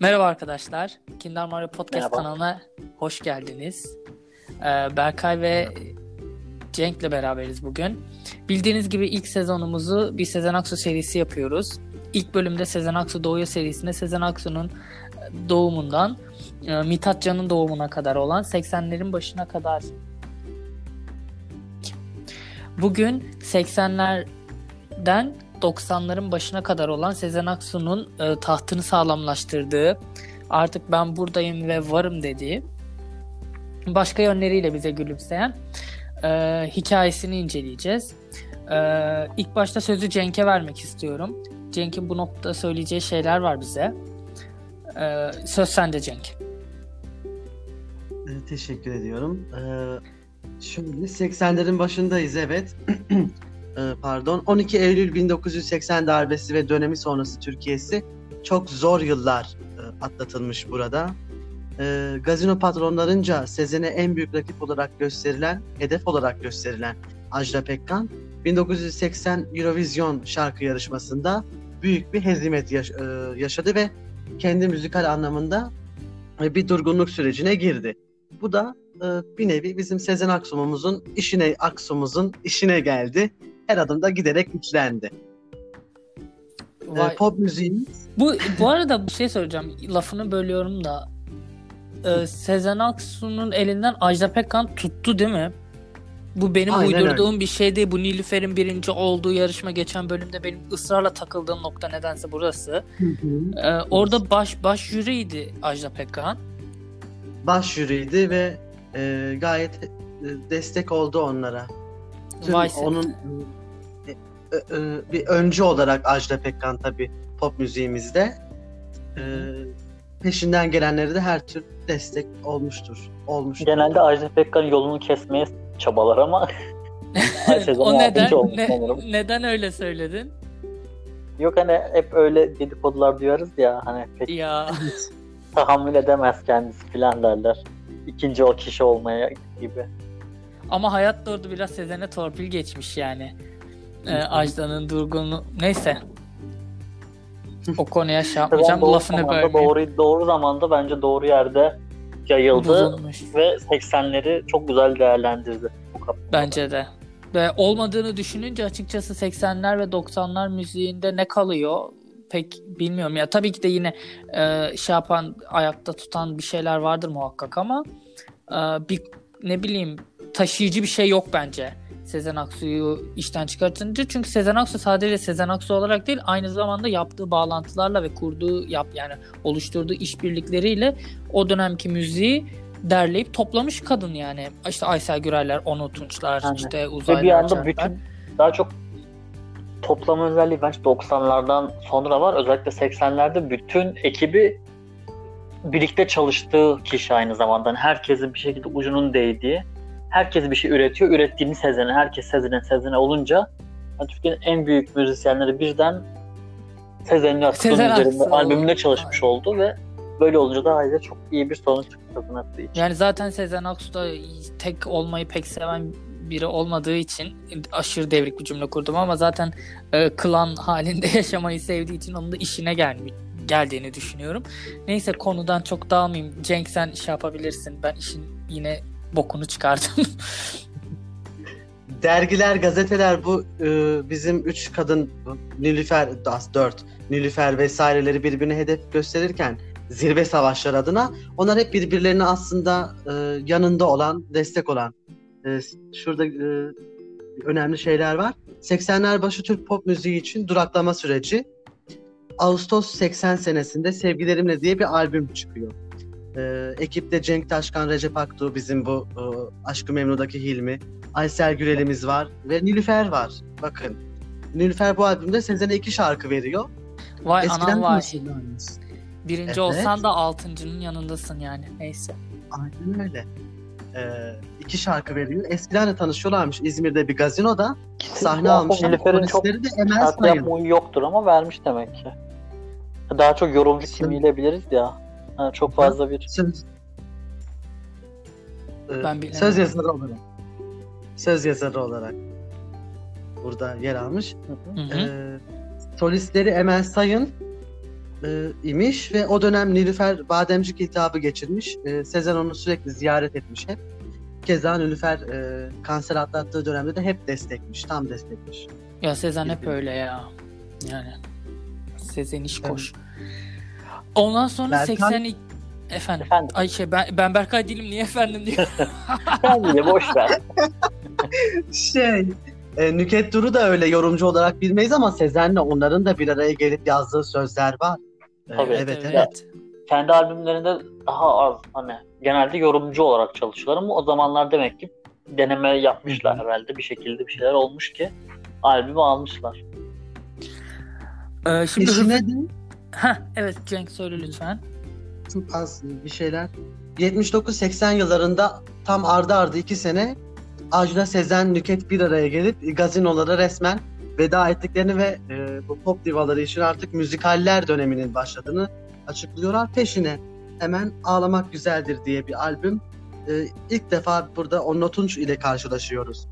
Merhaba arkadaşlar. Kinder Mario Podcast Merhaba. kanalına hoş geldiniz. Ee, Berkay ve Cenk'le beraberiz bugün. Bildiğiniz gibi ilk sezonumuzu bir Sezen Aksu serisi yapıyoruz. İlk bölümde Sezen Aksu Doğuyor serisinde Sezen Aksu'nun doğumundan e, Mithat Can'ın doğumuna kadar olan 80'lerin başına kadar Bugün 80'lerden 90'ların başına kadar olan Sezen Aksu'nun e, tahtını sağlamlaştırdığı, artık ben buradayım ve varım dediği, başka yönleriyle bize gülümseyen e, hikayesini inceleyeceğiz. E, ilk başta sözü Cenk'e vermek istiyorum. Cenk'in bu noktada söyleyeceği şeyler var bize. E, söz sende Cenk. Teşekkür ediyorum. Ee, Şöyle 80'lerin başındayız evet. Ee, Pardon. 12 Eylül 1980 darbesi ve dönemi sonrası Türkiye'si çok zor yıllar e, atlatılmış burada. Ee, Gazino patronlarınca Sezen'e en büyük rakip olarak gösterilen, hedef olarak gösterilen Ajda Pekkan 1980 Eurovision şarkı yarışmasında büyük bir hezimet yaş- e, yaşadı ve kendi müzikal anlamında e, bir durgunluk sürecine girdi. Bu da e, bir nevi bizim Sezen Aksu'muzun işine Aksu'muzun işine geldi. Her adımda giderek güçlendi. E, Vay. pop müziğimiz Bu bu arada bir şey söyleyeceğim. Lafını bölüyorum da. Ee, Sezen Aksu'nun elinden Ajda Pekkan tuttu değil mi? Bu benim Aynen uydurduğum bir şey değil. Bu Nilüfer'in birinci olduğu yarışma geçen bölümde benim ısrarla takıldığım nokta nedense burası. Ee, orada baş baş jüriydi Ajda Pekkan. baş jüriydi ve e, gayet e, destek oldu onlara. Seni. onun e, e, e, bir öncü olarak Ajda Pekkan tabii pop müziğimizde. E, peşinden gelenleri de her tür destek olmuştur. Olmuştur. Genelde Ajda Pekkan yolunu kesmeye çabalar ama o neden olmuş ne- neden öyle söyledin? yok hani hep öyle dedikodular duyarız ya hani pek Ya tahammül edemez kendisi filan derler. İkinci o kişi olmaya gibi. Ama hayat orada biraz Sezen'e torpil geçmiş yani. Ee, Ajda'nın durgunluğu neyse. O konuya şey yapmayacağım. doğru Lafını zamanda, bölmeyeyim. doğru, doğru zamanda bence doğru yerde yayıldı Bozulmuş. ve 80'leri çok güzel değerlendirdi. Bu Bence de. Ve olmadığını düşününce açıkçası 80'ler ve 90'lar müziğinde ne kalıyor pek bilmiyorum. Ya tabii ki de yine e, şey yapan ayakta tutan bir şeyler vardır muhakkak ama e, bir ne bileyim taşıyıcı bir şey yok bence. Sezen Aksu'yu işten çıkartınca çünkü Sezen Aksu sadece Sezen Aksu olarak değil aynı zamanda yaptığı bağlantılarla ve kurduğu yap yani oluşturduğu işbirlikleriyle o dönemki müziği derleyip toplamış kadın yani. İşte Aysel Gürerler, Onu Tunçlar, Aynen. işte Ve Uzaylılar, bir anda bütün daha çok toplama özelliği bence 90'lardan sonra var. Özellikle 80'lerde bütün ekibi birlikte çalıştığı kişi aynı zamanda. Yani herkesin bir şekilde ucunun değdiği. Herkes bir şey üretiyor. Ürettiğini Sezen'e. Herkes Sezen'e Sezen'e olunca yani Türkiye'nin en büyük müzisyenleri birden Sezen'in Aksu'nun Sezen üzerinde Aksu. albümünde çalışmış oldu ve böyle olunca da ayrıca çok iyi bir sonuç çıktı Sezen Aksu için. Yani zaten Sezen Aksu da tek olmayı pek seven biri olmadığı için aşırı devrik bir cümle kurdum ama zaten e, klan halinde yaşamayı sevdiği için onun da işine gelmi geldiğini düşünüyorum. Neyse konudan çok dağılmayayım. Cenk sen şey yapabilirsin. Ben işin yine bokunu çıkardım. dergiler, gazeteler bu e, bizim üç kadın Nilüfer, das dört Nilüfer vesaireleri birbirine hedef gösterirken zirve savaşları adına onlar hep birbirlerine aslında e, yanında olan, destek olan e, şurada e, önemli şeyler var. 80'ler başı Türk pop müziği için duraklama süreci. Ağustos 80 senesinde Sevgilerimle diye bir albüm çıkıyor. E, ekipte Cenk Taşkan, Recep Aktuğ bizim bu e, Aşkı Memnu'daki Hilmi, Aysel Gürel'imiz var ve Nilüfer var. Bakın. Nilüfer bu albümde Sezen'e iki şarkı veriyor. Vay Eskiden anam vay. Birinci Evet. olsan da altıncının yanındasın yani. Neyse. Aynen öyle. Ee, iki şarkı veriyor. Eskiden de tanışıyorlarmış İzmir'de bir gazinoda. Sahne almışlar. Nilüfer'in çok de Emel şarkı yapma yoktur ama vermiş demek ki. Daha çok yorumcu kimliğiyle biliriz ya. Ha, çok fazla bir Söz, Ee, Ben bilemem. söz yazarı olarak. Söz yazarı olarak burada yer almış. Hı hı. Ee, solistleri Emel Sayın, e, imiş ve o dönem Nilüfer Bademcik iltihabı geçirmiş. E, Sezen onu sürekli ziyaret etmiş hep. Keza Nilüfer e, kanser atlattığı dönemde de hep destekmiş, tam destekmiş. Ya Sezen hep öyle ya. Yani Sezen iş koş. Ondan sonra Berkay- 82 efendim. Efendim Ay şey ben, ben Berkay değilim niye efendim diyor. sen yine boş ver. Şey, e, Nüket Duru da öyle yorumcu olarak bilmeyiz ama Sezen'le onların da bir araya gelip yazdığı sözler var. E, Tabii. evet, evet. Kendi albümlerinde daha az hani genelde yorumcu olarak çalışıyorlar ama o zamanlar demek ki deneme yapmışlar herhalde bir şekilde bir şeyler olmuş ki albümü almışlar. Ee, şimdi Eşine de Heh, evet Cenk söyle lütfen. çok az bir şeyler. 79-80 yıllarında tam ardı ardı iki sene Ajda Sezen Nüket bir araya gelip gazinolara resmen veda ettiklerini ve e, bu pop divaları için artık müzikaller döneminin başladığını açıklıyorlar. Peşine hemen Ağlamak Güzeldir diye bir albüm. E, ilk defa burada Onno Tunç ile karşılaşıyoruz.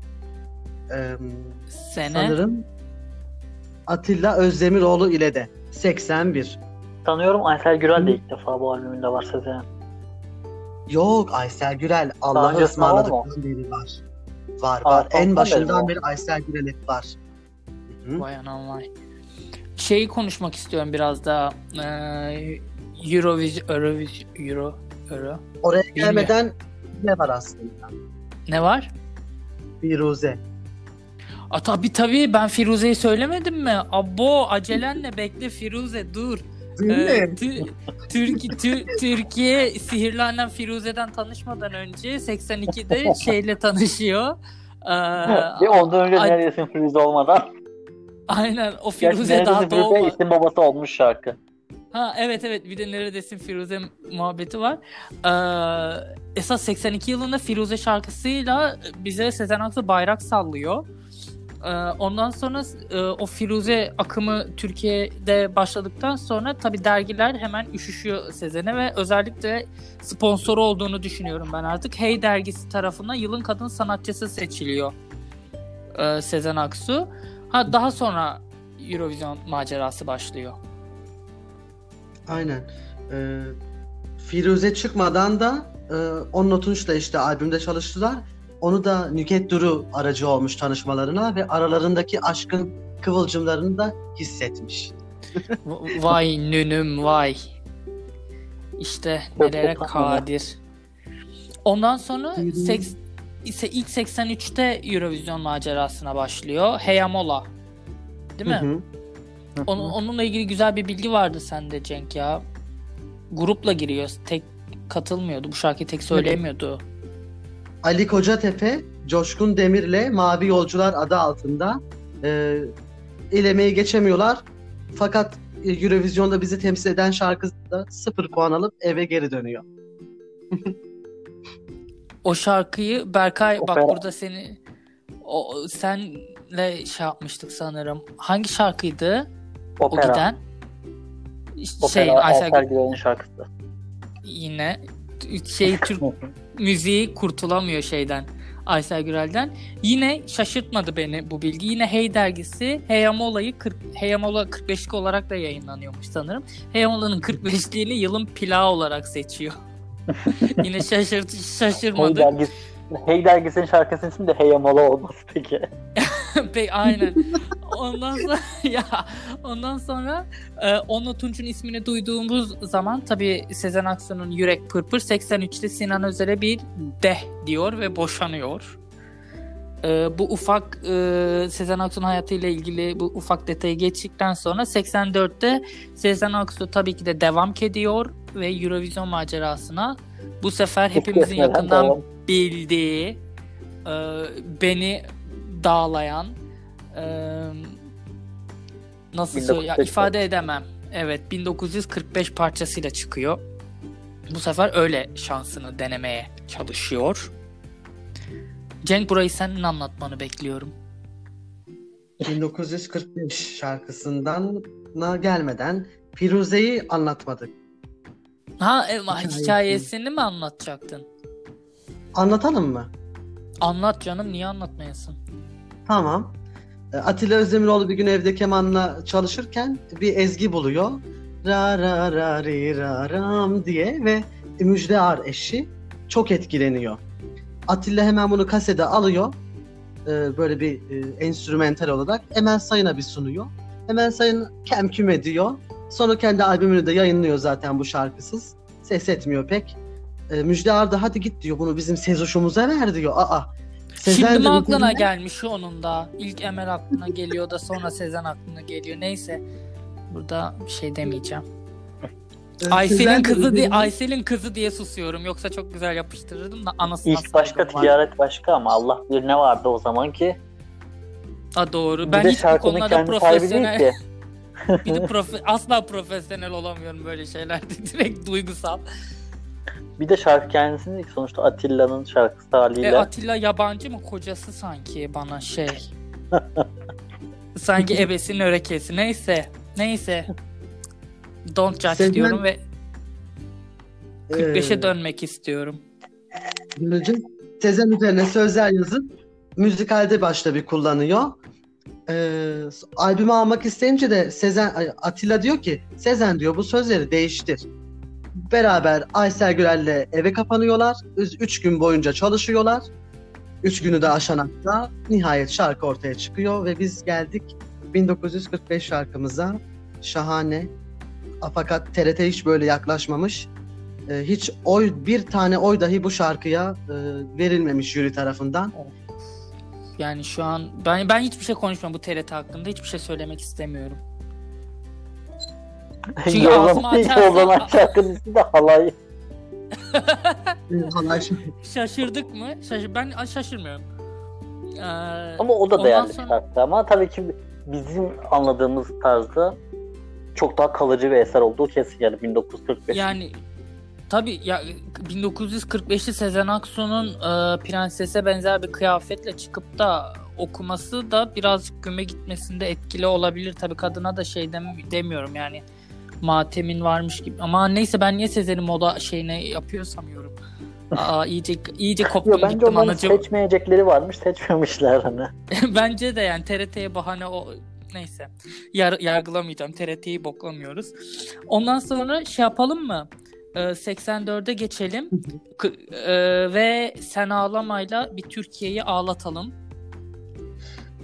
E, Sene sanırım Atilla Özdemiroğlu ile de 81. Sanıyorum Aysel Gürel de ilk defa bu albümünde var Sezen. Yok Aysel Gürel mı? ısmarladıktan beri var. Var Aa, var. En başından beri Aysel Gürel hep var. Hı. Vay anam vay. Şeyi konuşmak istiyorum biraz daha. Ee, Eurovision, Eurovision, Euro, Euro. Oraya Bilmiyorum. gelmeden ne var aslında? Ne var? Firuze. Aa, tabii tabii ben Firuze'yi söylemedim mi? Abo acelenle bekle Firuze dur. Ee, Tü- Türk- Tü- Türkiye sihirli annem Firuze'den tanışmadan önce 82'de şeyle tanışıyor. Ee, Ve ondan önce Ay- neredesin Firuze olmadan. aynen o Gerçi Firuze daha neredesin Firuze doğmadı. isim babası olmuş şarkı. Ha evet evet bir de neredesin Firuze muhabbeti var. Ee, esas 82 yılında Firuze şarkısıyla bize Sezen Aksu bayrak sallıyor. Ee, ondan sonra e, o Firuze akımı Türkiye'de başladıktan sonra tabi dergiler hemen üşüşüyor Sezen'e ve özellikle sponsoru olduğunu düşünüyorum ben artık. Hey dergisi tarafından yılın kadın sanatçısı seçiliyor e, Sezen Aksu. Ha daha sonra Eurovision macerası başlıyor. Aynen. Ee, Firuze çıkmadan da e, Onno Tunç'la işte albümde çalıştılar. Onu da Nüket Duru aracı olmuş tanışmalarına ve aralarındaki aşkın kıvılcımlarını da hissetmiş. Vay nünüm vay. İşte nelere kadir. Ondan sonra seks, ise ilk 83'te Eurovision macerasına başlıyor. Heyamola. Değil mi? Hı hı. Onun, onunla ilgili güzel bir bilgi vardı sende Cenk ya. Grupla giriyor. Tek katılmıyordu. Bu şarkıyı tek söyleyemiyordu. Ali Kocatepe, Coşkun Demir'le Mavi Yolcular adı altında e, elemeyi geçemiyorlar. Fakat e, Eurovision'da bizi temsil eden şarkıda sıfır puan alıp eve geri dönüyor. O şarkıyı Berkay bak Opera. burada seni o senle şey yapmıştık sanırım. Hangi şarkıydı o Opera. giden? Opera Şey Aysel, Aysel Gürel'in şarkısı. yine şey Türk müziği kurtulamıyor şeyden. Aysel Gürel'den. Yine şaşırtmadı beni bu bilgi. Yine Hey dergisi Heyamola'yı 40 Heyamola 45'lik olarak da yayınlanıyormuş sanırım. Heyamola'nın 45'liğini yılın plağı olarak seçiyor. Yine şaşırt Hey, şaşırmadı. dergisi, hey dergisinin şarkısının ismi de Heyamalı olması peki. Pe aynen. Ondan sonra ya ondan sonra e, Onno Tunç'un ismini duyduğumuz zaman tabii Sezen Aksu'nun Yürek Pırpır 83'te Sinan Özer'e bir deh diyor ve boşanıyor. E, bu ufak e, Sezen Aksu'nun hayatıyla ilgili bu ufak detayı geçtikten sonra 84'te Sezen Aksu tabii ki de devam ediyor ve Eurovision macerasına bu sefer hepimizin yakından bildiği e, beni dağlayan e, nasıl söyle ya 1945 ifade edemem. Evet 1945 parçasıyla çıkıyor. Bu sefer öyle şansını denemeye çalışıyor. Cenk burayı senin anlatmanı bekliyorum. 1945 şarkısından na gelmeden Firuze'yi anlatmadık. Ha e, Hikayesi. hikayesini mi anlatacaktın? Anlatalım mı? Anlat canım niye anlatmayasın? Tamam. E, Atilla Özdemiroğlu bir gün evde kemanla çalışırken bir ezgi buluyor ra ra ra ri ra ram diye ve Müjde Ar eşi çok etkileniyor. Atilla hemen bunu kasede alıyor. Ee, böyle bir e, enstrümental olarak Emel Sayın'a bir sunuyor. Emel Sayın kem küm ediyor. Sonra kendi albümünü de yayınlıyor zaten bu şarkısız. Ses etmiyor pek. Ee, Müjde Ar da hadi git diyor bunu bizim Sezoş'umuza ver diyor. Aa. Sezen Şimdi mi aklına dediğinde- gelmiş onun da? İlk Emel aklına geliyor da sonra Sezen aklına geliyor. Neyse. Burada bir şey demeyeceğim. Aysel'in kızı diye Aysel'in kızı diye susuyorum. Yoksa çok güzel yapıştırırdım da anasını İlk başka ticaret başka ama Allah bilir ne vardı o zaman ki. Ha doğru. Bir Ben de hiç bu değil profesyonel ki. bir de profe- asla profesyonel olamıyorum böyle şeylerde. Direkt duygusal. Bir de şarkı kendisinin ki. sonuçta Atilla'nın şarkısı haliyle. E, Atilla yabancı mı kocası sanki bana şey. sanki ebesinin örekesi. Neyse. Neyse. Don't judge Sezen- diyorum ve 45'e Ee, dönmek istiyorum. Böylece Sezen üzerine sözler yazıp müzikalde başta bir kullanıyor. Ee, albümü almak isteyince de Sezen Atilla diyor ki Sezen diyor bu sözleri değiştir. Beraber Aysel Gürel'le eve kapanıyorlar. Üç, gün boyunca çalışıyorlar. Üç günü de aşanakta nihayet şarkı ortaya çıkıyor ve biz geldik 1945 şarkımıza. Şahane. Fakat TRT hiç böyle yaklaşmamış. Ee, hiç oy bir tane oy dahi bu şarkıya e, verilmemiş jüri tarafından. Yani şu an ben ben hiçbir şey konuşmam bu TRT hakkında. Hiçbir şey söylemek istemiyorum. Çünkü ağzımı açarsam- yollanan şarkının ismi de halay. Halay şey- Şaşırdık mı? Şaşır ben şaşırmıyorum. Ee, Ama o da değerli sonra- şarkı. Ama tabii ki bizim anladığımız tarzda çok daha kalıcı bir eser olduğu kesin yani 1945. Yani tabii ya 1945'te Sezen Aksu'nun e, prensese benzer bir kıyafetle çıkıp da okuması da birazcık güme gitmesinde etkili olabilir. Tabii kadına da şey dem- demiyorum yani matemin varmış gibi. Ama neyse ben niye Sezen'in moda şeyine yapıyorsam yorum. Aa, iyice iyice koptum Yo, bence gittim onların anacığım. seçmeyecekleri varmış seçmemişler hani. Bence de yani TRT'ye bahane o neyse. Yar, yargılamayacağım. TRT'yi boklamıyoruz. Ondan sonra şey yapalım mı? Ee, 84'e geçelim. K- e, ve Sen Ağlamayla bir Türkiye'yi ağlatalım.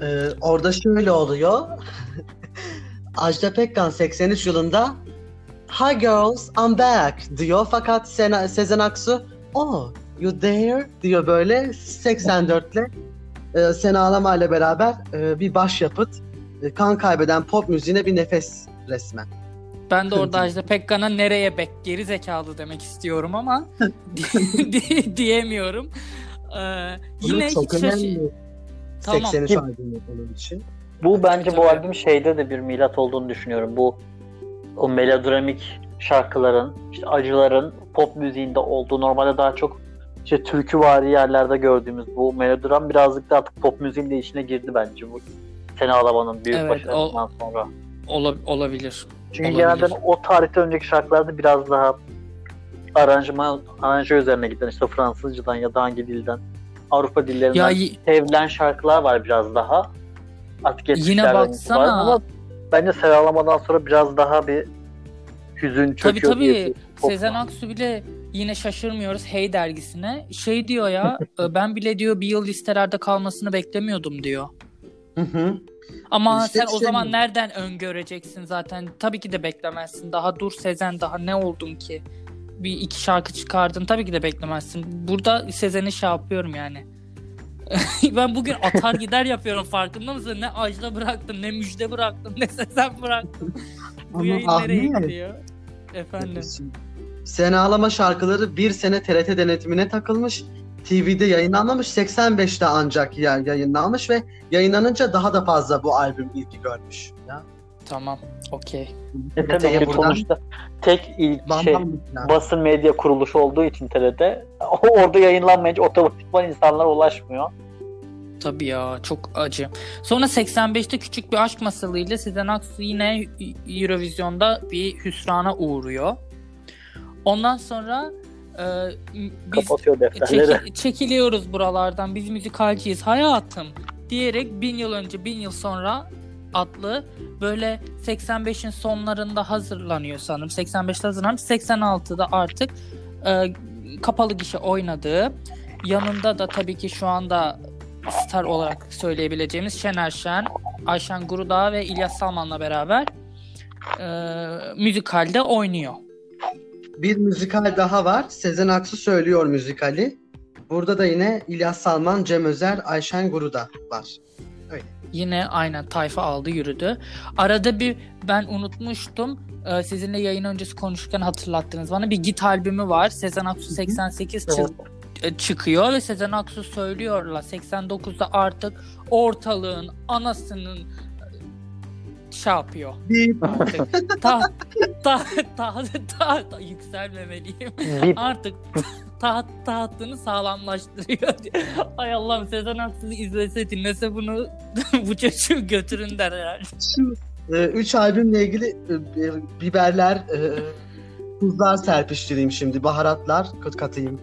Ee, orada şöyle oluyor. Ajda Pekkan 83 yılında Hi girls, I'm back diyor. Fakat Sena, Sezen Aksu Oh, you there diyor böyle 84'le e, Sen Ağlama ile beraber e, bir başyapıt e, kan kaybeden pop müziğine bir nefes resmen. Ben de orada Ajda Pekkan'a nereye bek geri zekalı demek istiyorum ama di- di- diyemiyorum. Ee, yine çok hiç önemli. Tamam. 83 Kim- albümü onun için. Bu bence bu albüm şeyde de bir milat olduğunu düşünüyorum. Bu o melodramik şarkıların, işte acıların pop müziğinde olduğu normalde daha çok işte türküvari yerlerde gördüğümüz bu melodram birazcık da artık pop müziğin de içine girdi bence bu. Seni Ağlamanın büyük Evet, başarısından sonra. Ola- olabilir. Çünkü Olabilir. genelde o tarihte önceki şarkılarda biraz daha aranjman, aranje üzerine giden işte Fransızcadan ya da hangi dilden Avrupa dillerinden Ya sevilen şarkılar var biraz daha. Artık Yine 70'lerden baksana. itibaren Ama bence Seralamadan sonra biraz daha bir hüzün Tabii çöküyor diye tabii. bir pop Sezen var. Aksu bile yine şaşırmıyoruz Hey dergisine. Şey diyor ya e, ben bile diyor bir yıl listelerde kalmasını beklemiyordum diyor. Hı hı. Ama İşte sen o şey- zaman nereden öngöreceksin zaten? Tabii ki de beklemezsin. Daha dur Sezen daha ne oldun ki? Bir iki şarkı çıkardın tabii ki de beklemezsin. Burada Sezen'i şey yapıyorum yani. ben bugün atar gider yapıyorum farkında mısın? Ne Ajda bıraktım, ne Müjde bıraktım, ne Sezen bıraktım. Bu Ama yayın nereye Ahmet- gidiyor? Efendim. Sen Ağlama şarkıları bir sene TRT denetimine takılmış. TV'de yayınlanmamış. 85'te ancak ya- yayınlanmış ve yayınlanınca daha da fazla bu albüm ilgi görmüş. Ya. Tamam. Okey. E tabii ki buradan sonuçta tek ilk şey basın medya kuruluşu olduğu için TRT o orada yayınlanmayınca otomatikman insanlara ulaşmıyor. Tabii ya çok acı. Sonra 85'te küçük bir aşk masalıyla Sezen Aksu yine Eurovision'da bir hüsrana uğruyor. Ondan sonra e, biz çeki- çekiliyoruz buralardan biz müzikalciyiz hayatım diyerek bin yıl önce bin yıl sonra adlı böyle 85'in sonlarında hazırlanıyor sanırım. 85'te hazırlanmış. 86'da artık e, kapalı gişe oynadığı yanında da tabii ki şu anda star olarak söyleyebileceğimiz Şener Şen, Ayşen Gurudağ ve İlyas Salman'la beraber e, müzikalde oynuyor. Bir müzikal daha var. Sezen Aksu söylüyor müzikali. Burada da yine İlyas Salman, Cem Özer, Ayşen Guruda var. Yine aynen tayfa aldı yürüdü. Arada bir ben unutmuştum. Ee, sizinle yayın öncesi konuşurken hatırlattınız bana. Bir git albümü var. Sezen Aksu 88 çı- e, çıkıyor ve Sezen Aksu söylüyorlar 89'da artık ortalığın anasının e, şey yapıyor. Artık ta, ta, ta, ta, ta, yükselmemeliyim. Artık taht tahtını sağlamlaştırıyor. Ay Allah'ım Sezen Aksu'yu izlese dinlese bunu bu çocuğu götürün der herhalde. şu e, üç albümle ilgili e, e, biberler, e, tuzlar serpiştireyim şimdi. Baharatlar kat- katayım.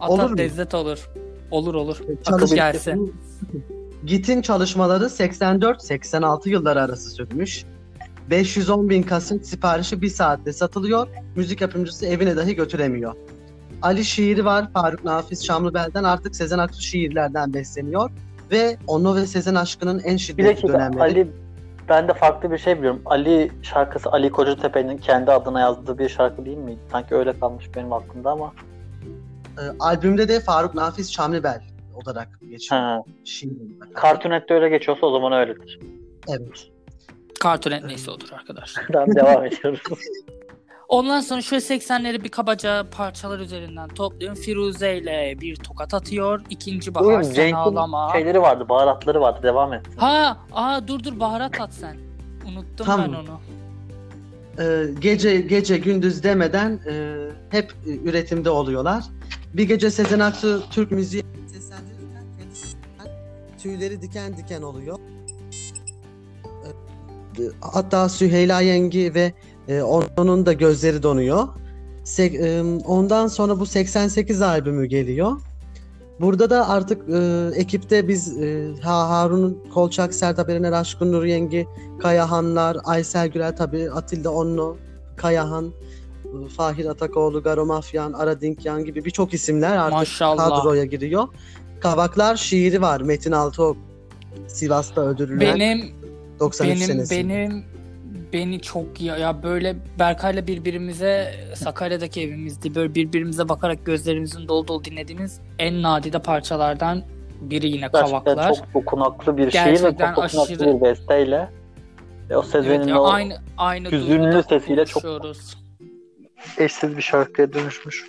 Atat Olur mu? lezzet olur. Olur olur. Çalış- Akıl gelsin. Git'in çalışmaları 84-86 yılları arası sürmüş. 510 bin kaset siparişi bir saatte satılıyor. Müzik yapımcısı evine dahi götüremiyor. Ali şiiri var. Faruk Nafiz Şamlıbel'den artık Sezen Aksu şiirlerden besleniyor. Ve onu ve Sezen aşkının en şiddetli dönemleri. Ali ben de farklı bir şey biliyorum. Ali şarkısı Ali Kocatepe'nin kendi adına yazdığı bir şarkı değil mi? Sanki öyle kalmış benim aklımda ama. Ee, albümde de Faruk Nafiz Şamlıbel olarak geçiyor. Ha. Cartoon Net'te öyle geçiyorsa o zaman öyledir. Evet. Cartoon Net neyse odur arkadaşlar. Tamam devam ediyoruz. Ondan sonra şöyle 80'leri bir kabaca parçalar üzerinden topluyorum. Firuze ile bir tokat atıyor. İkinci bahar Bugün sen ağlama. şeyleri vardı, baharatları vardı. Devam et. Ha, aa dur dur baharat at sen. Unuttum Tamam. ben onu. Ee, gece gece gündüz demeden e, hep e, üretimde oluyorlar. Bir gece Sezen Aksu Türk müziği seslendirirken tüyleri diken diken oluyor. Ee, Hatta Süheyla Yengi ve e, onun da gözleri donuyor. E, ondan sonra bu 88 albümü geliyor. Burada da artık e, ekipte biz e, Ha- Harun Kolçak, Sertab Erener, Aşkın Nur Yengi, Kayahanlar, Aysel Gürel tabii Atilla Onlu, Kayahan, Fahir Atakoğlu, Garo Mafyan, Ara Dinkyan gibi birçok isimler artık Maşallah. kadroya giriyor. Kavaklar şiiri var Metin Altıok. Sivas'ta öldürülen Benim 93 benim senesinde. benim beni çok ya, ya böyle Berkay'la birbirimize Sakarya'daki evimizdi. Böyle birbirimize bakarak gözlerimizin dolu dolu dinlediğimiz en nadide parçalardan biri yine Gerçekten Kavaklar. çok dokunaklı bir şiir ve Gerçekten çok dokunaklı aşırı- bir besteyle. Ve o Sezen'in Evet, o aynı aynı hüzünlü sesiyle çok-. Eşsiz bir şarkıya dönüşmüş.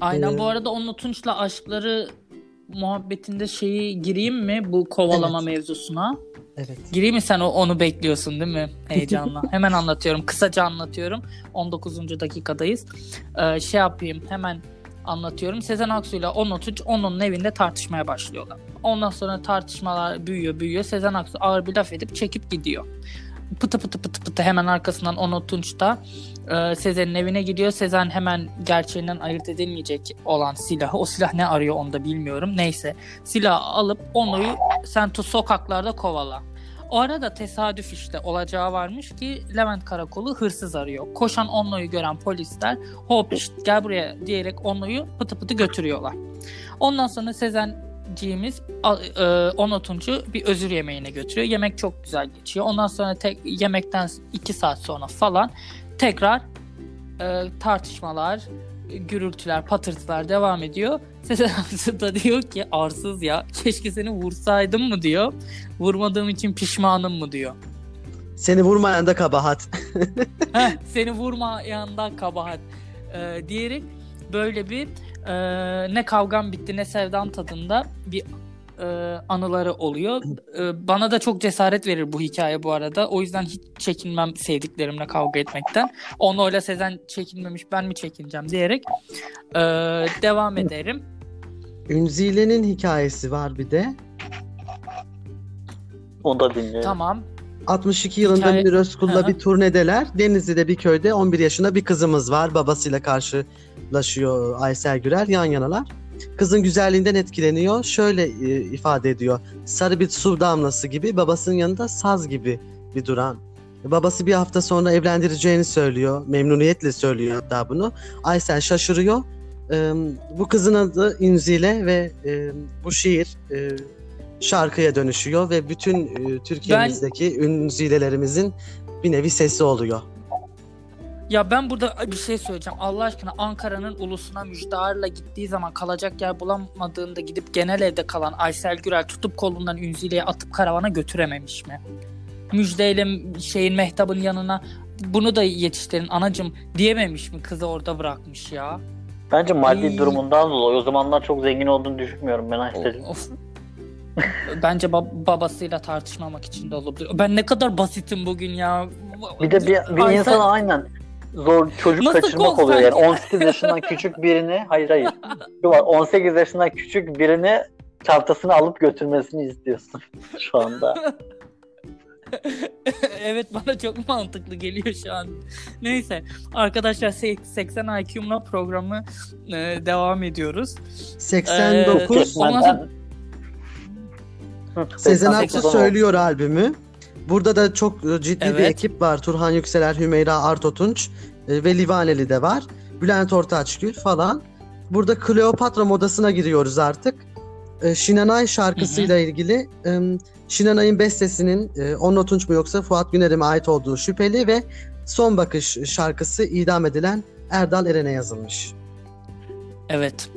Aynen Ee, bu arada onun Tunç'la aşkları muhabbetinde şeyi gireyim mi bu kovalama Evet. mevzusuna? Evet. Gireyim mi sen o- onu bekliyorsun değil mi? Heyecanla. hemen anlatıyorum. Kısaca anlatıyorum. 19. dakikadayız. Ee, şey yapayım hemen anlatıyorum. Sezen Aksu ile Onur Tunç onun evinde tartışmaya başlıyorlar. Ondan sonra tartışmalar büyüyor büyüyor. Sezen Aksu ağır bir laf edip çekip gidiyor. Pıtı pıtı pıtı pıtı hemen arkasından Onur Tunç da e, Sezen'in evine gidiyor. Sezen hemen gerçeğinden ayırt edilmeyecek olan silahı. O silah ne arıyor onu da bilmiyorum. Neyse silahı alıp Onu'yu sen tut sokaklarda kovala. O arada tesadüf işte olacağı varmış ki Levent Karakolu hırsız arıyor. Koşan Onlu'yu gören polisler hop işte gel buraya diyerek Onlu'yu pıtı pıtı götürüyorlar. Ondan sonra Sezenciğimiz a- e, Onlu Tunç'u bir özür yemeğine götürüyor. Yemek çok güzel geçiyor. Ondan sonra tek, yemekten iki saat sonra falan tekrar e, tartışmalar, gürültüler, patırtılar devam ediyor. Sezen Aksu da diyor ki arsız ya keşke seni vursaydım mı diyor. Vurmadığım için pişmanım mı diyor. Seni vurmayan da kabahat. Heh, seni vurmayandan kabahat e, diyerek böyle bir e, ne kavgam bitti ne sevdam tadında bir e, anıları oluyor. E, bana da çok cesaret verir bu hikaye bu arada. O yüzden hiç çekinmem sevdiklerimle kavga etmekten. Onu öyle Sezen çekinmemiş ben mi çekineceğim diyerek e, devam ederim. Ünzile'nin hikayesi var bir de. Onu da dinleyelim. Tamam. 62 yılında Hikaye- Münir Özkul'la bir turnedeler. Denizli'de bir köyde 11 yaşında bir kızımız var. Babasıyla karşılaşıyor Aysel Gürel. Yan yanalar. kızın güzelliğinden etkileniyor. Şöyle e, ifade ediyor. Sarı bir su damlası gibi babasının yanında saz gibi bir duran. Babası bir hafta sonra evlendireceğini söylüyor. Memnuniyetle söylüyor hatta bunu. Aysel şaşırıyor. E, bu kızın adı İnzile ve e, bu şiir e, şarkıya dönüşüyor ve bütün e, Türkiye'mizdeki ünzilelerimizin bir nevi sesi oluyor. Ya ben burada bir şey söyleyeceğim. Allah aşkına Ankara'nın ulusuna müjdarla gittiği zaman kalacak yer bulamadığında gidip genel evde kalan Aysel Gürel tutup kolundan Ünzile'ye atıp karavana götürememiş mi? Müjdeyle şeyin Mehtap'ın yanına bunu da yetiştirin anacım diyememiş mi kızı orada bırakmış ya? Bence maddi Ay. durumundan dolayı o zamanlar çok zengin olduğunu düşünmüyorum ben Aysel'in. Of. Bence bab- babasıyla tartışmamak için de olabilir. Ben ne kadar basitim bugün ya. Bir de bir, bir Aysel- insan aynen zor çocuk Nasıl kaçırmak oluyor yani sanki? 18 yaşından küçük birini hayır hayır şu var 18 yaşından küçük birini çantasını alıp götürmesini istiyorsun şu anda. evet bana çok mantıklı geliyor şu an. Neyse arkadaşlar sek- 80 IQ'mla programı e, devam ediyoruz. 89 Ee, Ondan Sezen 89 Aksu söylüyor albümü. Burada da çok e, ciddi bir Evet. ekip var. Turhan Yükseler, Hümeyra Artotunç e, ve Livaneli de var. Bülent Ortaçgül falan. Burada Kleopatra modasına giriyoruz artık. E, Şinanay şarkısıyla ilgili e, Şinanay'ın bestesinin Onno Tunç mu yoksa Fuat Güner'e mi ait olduğu şüpheli ve Son Bakış şarkısı idam edilen Erdal Eren'e yazılmış. Evet.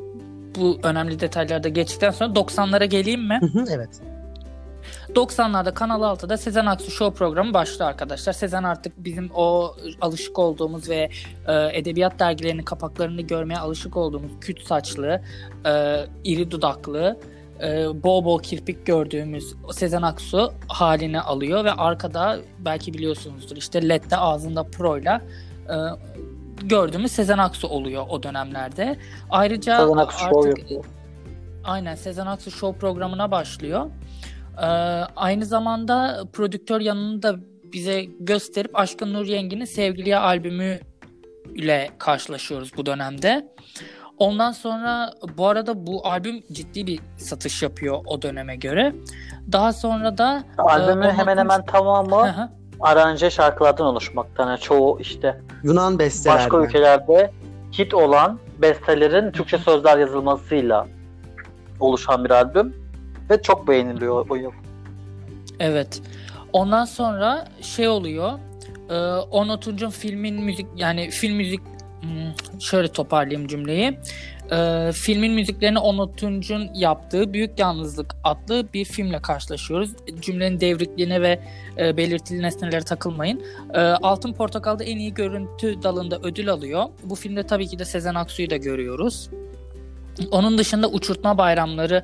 Bu önemli detaylarda geçtikten sonra 90'lara geleyim mi? Hı hı, evet. 90'larda Kanal 6'da Sezen Aksu Show programı başlıyor arkadaşlar. Sezen artık bizim o alışık olduğumuz ve e, edebiyat dergilerinin kapaklarını görmeye alışık olduğumuz küt saçlı, e, iri dudaklı, e, bol bol kirpik gördüğümüz Sezen Aksu haline alıyor ve arkada belki biliyorsunuzdur işte LED'de ağzında pro'yla e, gördüğümüz Sezen Aksu oluyor o dönemlerde. Ayrıca Sezen Aksu show artık yapıyor. Aynen Sezen Aksu Show programına başlıyor. Ee, aynı zamanda prodüktör yanını da bize gösterip Aşkın Nur Yengi'nin Sevgiliye albümü ile karşılaşıyoruz bu dönemde. Ondan sonra bu arada bu albüm ciddi bir satış yapıyor o döneme göre. Daha sonra da Albümün Ee, hemen hemen tamamı aranje şarkılardan oluşmaktan. Yani çoğu işte Yunan bestelerden. başka ülkelerde hit olan bestelerin Türkçe sözler yazılmasıyla oluşan bir albüm ve çok beğeniliyor bu yıl. Evet. Ondan sonra şey oluyor. E, Onur Tunç'un filmin müzik yani film müzik hmm, şöyle toparlayayım cümleyi. E, filmin müziklerini Onur Tunç'un yaptığı Büyük Yalnızlık adlı bir filmle karşılaşıyoruz. Cümlenin devrikliğine ve e, belirtili nesnelere takılmayın. E, Altın Portakal'da en iyi görüntü dalında ödül alıyor. Bu filmde tabii ki de Sezen Aksu'yu da görüyoruz. Onun dışında Uçurtma Bayramları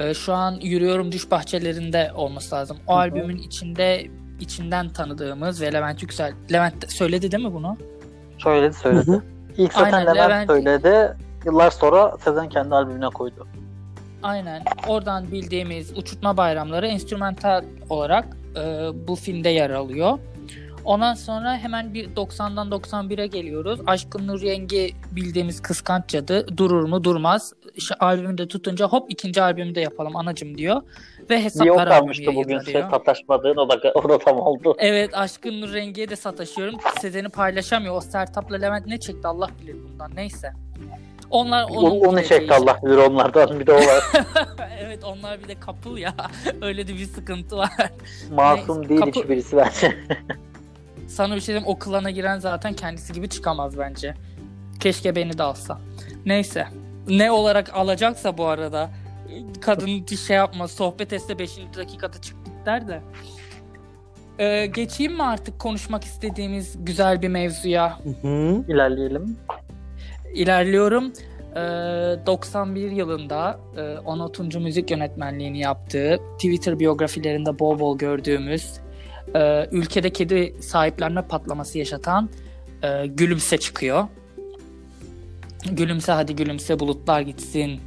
e, şu an Yürüyorum Düş Bahçelerinde olması lazım. O Hı hı. albümün içinde içinden tanıdığımız ve Levent Yüksel Levent söyledi değil mi bunu? Söyledi söyledi. hı. İlk zaten Aynen, Levent Levent- söyledi. Yıllar sonra Sezen kendi albümüne koydu. Aynen. Oradan bildiğimiz Uçurtma Bayramları enstrümantal olarak e, bu filmde yer alıyor. Ondan sonra hemen bir 90'dan 91'e geliyoruz. Aşkın Nur Yengi bildiğimiz Kıskanç Cadı durur mu durmaz. İşte albümü de tutunca hop ikinci albümü de yapalım anacım diyor. Ve hesaplar kalmıştı albümü bugün yayınlanıyor. ses sataşmadığın o da, o da tam oldu. Evet Aşkın Nur Rengi'ye de sataşıyorum. Sezen'i paylaşamıyor. O Sertab'la Levent ne çekti Allah bilir bundan. Neyse. Onlar Onu, onu çekti. Allah bilir onlardan bir de o var. evet onlar bir de kapıl ya. Öyle de bir sıkıntı var. Masum Neyse, değil kapı- hiçbirisi bence. Sana bir şey diyeyim o klana giren zaten kendisi gibi çıkamaz bence. Keşke beni de alsa. Neyse. Ne olarak alacaksa bu arada kadın şey yapma sohbet etse 5. dakikada çık git der de. Ee, geçeyim mi artık konuşmak istediğimiz güzel bir mevzuya? Hı hı. İlerleyelim. İlerliyorum. Ee, 91 yılında e, Onur Tuncu müzik yönetmenliğini yaptığı, Twitter biyografilerinde bol bol gördüğümüz, e, ülkede kedi sahiplenme patlaması yaşatan e, Gülümse çıkıyor. Gülümse hadi gülümse bulutlar gitsin.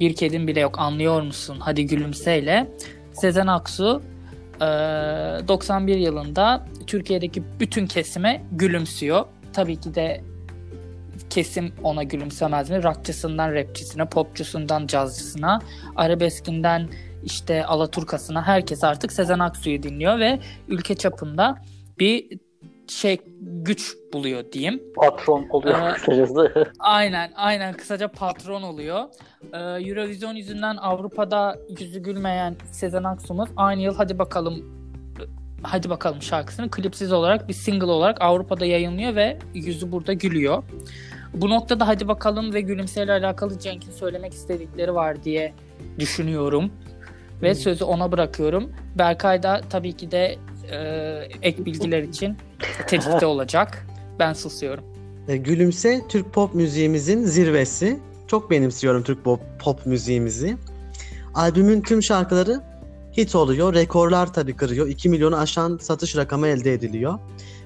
Bir kedin bile yok anlıyor musun? Hadi gülümseyle. Sezen Aksu e, 91 yılında Türkiye'deki bütün kesime gülümsüyor. Tabii ki de kesim ona gülümsemez mi? Rockçısından rapçisine, popçusundan cazcısına, arabeskinden işte Alaturkasına herkes artık Sezen Aksu'yu dinliyor ve ülke çapında bir şey güç buluyor diyeyim. Patron oluyor Ee, kısacası. Aynen, aynen kısaca patron oluyor. Ee, Eurovision yüzünden Avrupa'da yüzü gülmeyen Sezen Aksu'muz aynı yıl hadi bakalım hadi bakalım şarkısını klipsiz olarak bir single olarak Avrupa'da yayınlıyor ve yüzü burada gülüyor. Bu noktada hadi bakalım ve gülümseyle alakalı Cenk'in söylemek istedikleri var diye düşünüyorum. Ve Hmm. sözü ona bırakıyorum. Berkay da tabii ki de e, ek bilgiler için tetikte olacak. Ben susuyorum. E, Gülümse Türk pop müziğimizin zirvesi. Çok benimsiyorum Türk pop, pop müziğimizi. Albümün tüm şarkıları hit oluyor. Rekorlar tabii kırıyor. 2 milyonu aşan satış rakamı elde ediliyor.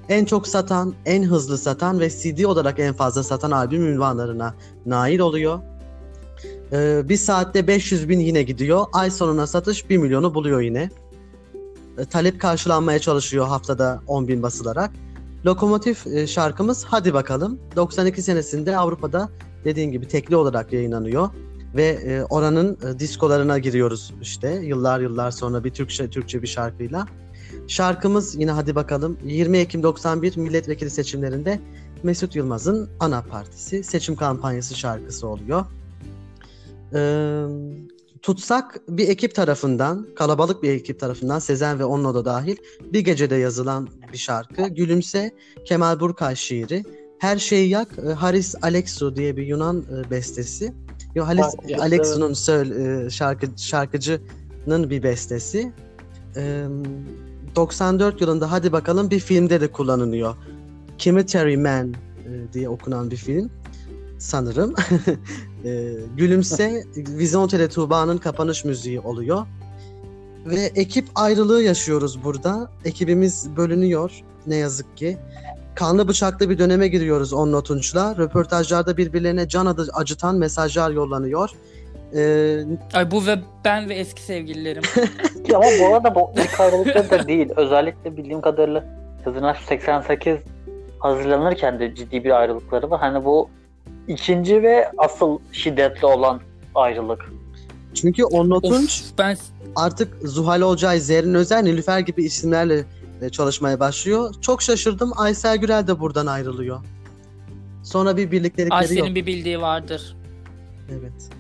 En çok satan, en hızlı satan ve CD olarak en fazla satan albüm ünvanlarına nail oluyor. Ee, bir saatte 500 bin yine gidiyor. Ay sonuna satış 1 milyonu buluyor yine. Ee, talep karşılanmaya çalışıyor haftada 10 bin basılarak. Lokomotif e, şarkımız Hadi Bakalım 92 senesinde Avrupa'da dediğin gibi tekli olarak yayınlanıyor ve e, oranın e, diskolarına giriyoruz işte yıllar yıllar sonra bir Türkçe Türkçe bir şarkıyla. Şarkımız yine Hadi Bakalım 20 Ekim 91 milletvekili seçimlerinde Mesut Yılmaz'ın ana partisi seçim kampanyası şarkısı oluyor. Ee, Tutsak bir ekip tarafından, kalabalık bir ekip tarafından Sezen ve Onno da dahil bir gecede yazılan bir şarkı. Gülümse Kemal Burkay şiiri. Her şeyi yak Haris Alexou diye bir Yunan bestesi. Yo, Haris Alexou'nun söyle, şarkı şarkıcının bir bestesi. E, 94 yılında hadi bakalım bir filmde de kullanılıyor. Cemetery Man diye okunan bir film sanırım. e, Gülümse Vizyon Tele Tuğba'nın kapanış müziği oluyor. Ve ekip ayrılığı yaşıyoruz burada. Ekibimiz bölünüyor ne yazık ki. Kanlı bıçaklı bir döneme giriyoruz Onno Tunç'la. Röportajlarda birbirlerine can adı acıtan mesajlar yollanıyor. Ee, Ay bu ve ben ve eski sevgililerim. Ya Ama bu arada bu ilk ayrılıkları da değil. Özellikle bildiğim kadarıyla Aksu 88 hazırlanırken de ciddi bir ayrılıkları var. Hani bu ikinci ve asıl şiddetli olan ayrılık. çünkü Onno Tunç ben artık Zuhal Olcay, Zerrin Özer, Nilüfer gibi isimlerle çalışmaya başlıyor. Çok şaşırdım. Aysel Gürel de buradan ayrılıyor. Sonra bir birliktelikleri Ayşe'nin yok. bir bildiği vardır. Evet.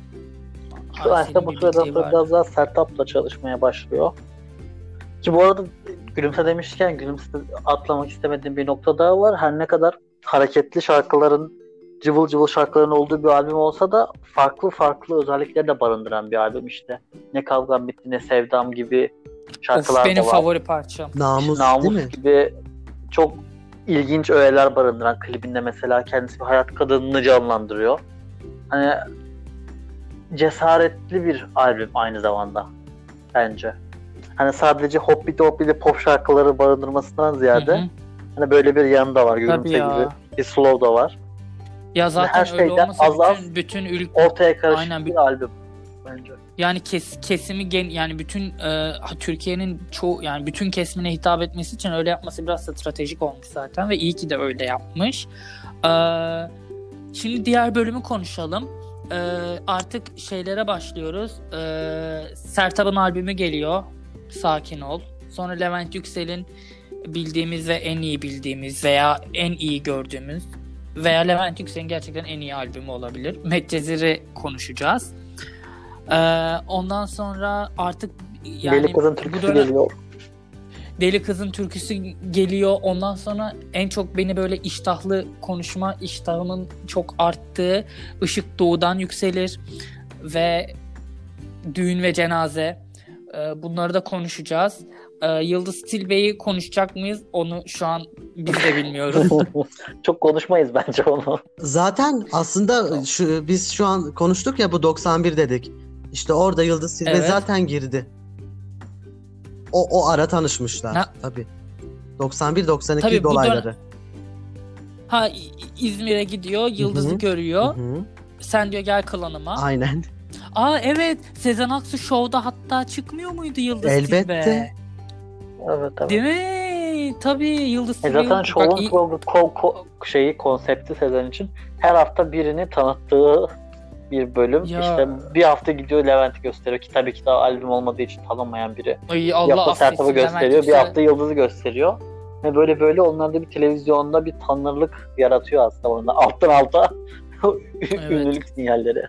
Aslında bu sırada daha Sertap'la çalışmaya başlıyor. Ki bu arada gülümse demişken gülümse atlamak istemediğim bir nokta daha var. Her ne kadar hareketli şarkıların cıvıl cıvıl şarkıların olduğu bir albüm olsa da farklı farklı özellikleri de barındıran bir albüm işte. Ne kavgam bitti ne sevdam gibi şarkılar Of benim da var. favori parçam. Namus, Namus değil mi? gibi çok ilginç öğeler barındıran klibinde mesela kendisi bir hayat kadınını canlandırıyor. Hani cesaretli bir albüm aynı zamanda bence. Hani sadece hoppity hoppity pop şarkıları barındırmasından ziyade Hı hı. hani böyle bir yanı da var. Tabii Gülümse gibi ya. bir slow da var. Ya zaten her öyle şeyden olmasa az- bütün, bütün ülke Ortaya karışık Aynen, bir- albüm bence. yani kes, kesimi gen, yani bütün e, Türkiye'nin çoğu yani bütün kesimine hitap etmesi için öyle yapması biraz stratejik olmuş zaten ve iyi ki de öyle yapmış. Ee, şimdi diğer bölümü konuşalım. Ee, artık şeylere başlıyoruz. Ee, Sertab'ın albümü geliyor. Sakin ol. Sonra Levent Yüksel'in bildiğimiz ve en iyi bildiğimiz veya en iyi gördüğümüz veya Levent Yüksel'in gerçekten en iyi albümü olabilir. Medcezir'i konuşacağız. Ee, ondan sonra artık yani Deli Kızın türküsü dönem- geliyor. Deli Kızın türküsü geliyor. Ondan sonra en çok beni böyle iştahlı konuşma iştahımın çok arttığı Işık Doğu'dan yükselir ve Düğün ve Cenaze. Ee, bunları da konuşacağız. Ee, Yıldız Tilbe'yi konuşacak mıyız? Onu şu an biz de bilmiyoruz. Çok konuşmayız bence onu. Zaten aslında şu, biz şu an konuştuk ya bu 91 dedik. İşte orada Yıldız Tilbe Evet. zaten girdi. O o ara tanışmışlar Ne- tabii. 91-92 Tabii bu dolayları. ha İ- İzmir'e gidiyor, Yıldız'ı Hı hı. görüyor. Hı hı. Sen diyor gel klanıma. Aynen. Aa evet Sezen Aksu şovda hatta çıkmıyor muydu Yıldız Elbette. Tilbe? Evet evet. Değil mi? tabii Yıldız E zaten Bak, şovun iyi- ko- ko- ko- şeyi konsepti Sezen için her hafta birini tanıttığı bir bölüm. Ya. İşte bir hafta gidiyor Levent'i gösteriyor ki tabii ki daha albüm olmadığı için tanınmayan biri. Ay, bir Allah hafta Sertab'ı gösteriyor, bir hafta Yıldız'ı gösteriyor. Ve böyle böyle onlar da bir televizyonda bir tanırlık yaratıyor aslında onda. Alttan alta ünlülük sinyalleri.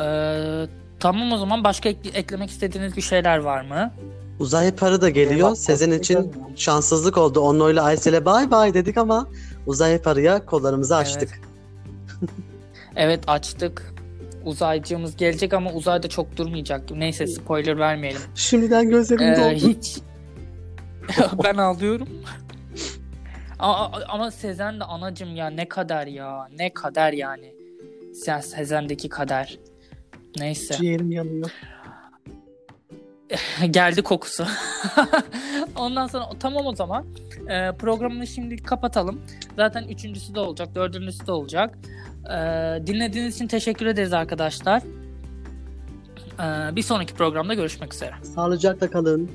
Ee, tamam o zaman başka ek- eklemek istediğiniz bir şeyler var mı? Uzay Parı da geliyor. Bak, Sezen için şanssızlık oldu. Onunla Aysel'e bay bay dedik ama Uzay Parı'ya kollarımızı açtık. Evet açtık. Uzaycığımız gelecek ama uzayda çok durmayacak. Neyse spoiler vermeyelim. Şimdiden gözlerim Ee, doldu. hiç. ben ağlıyorum. ama, ama Sezen de anacım ya ne kadar ya ne kadar yani. Sezen'deki kader. Neyse. Ciğerim yanıyor. Geldi kokusu. Ondan sonra tamam o zaman. Ee, programını şimdi kapatalım. Zaten üçüncüsü de olacak, dördüncüsü de olacak. Ee, dinlediğiniz için teşekkür ederiz arkadaşlar. Ee, bir sonraki programda görüşmek üzere. Sağlıcakla kalın.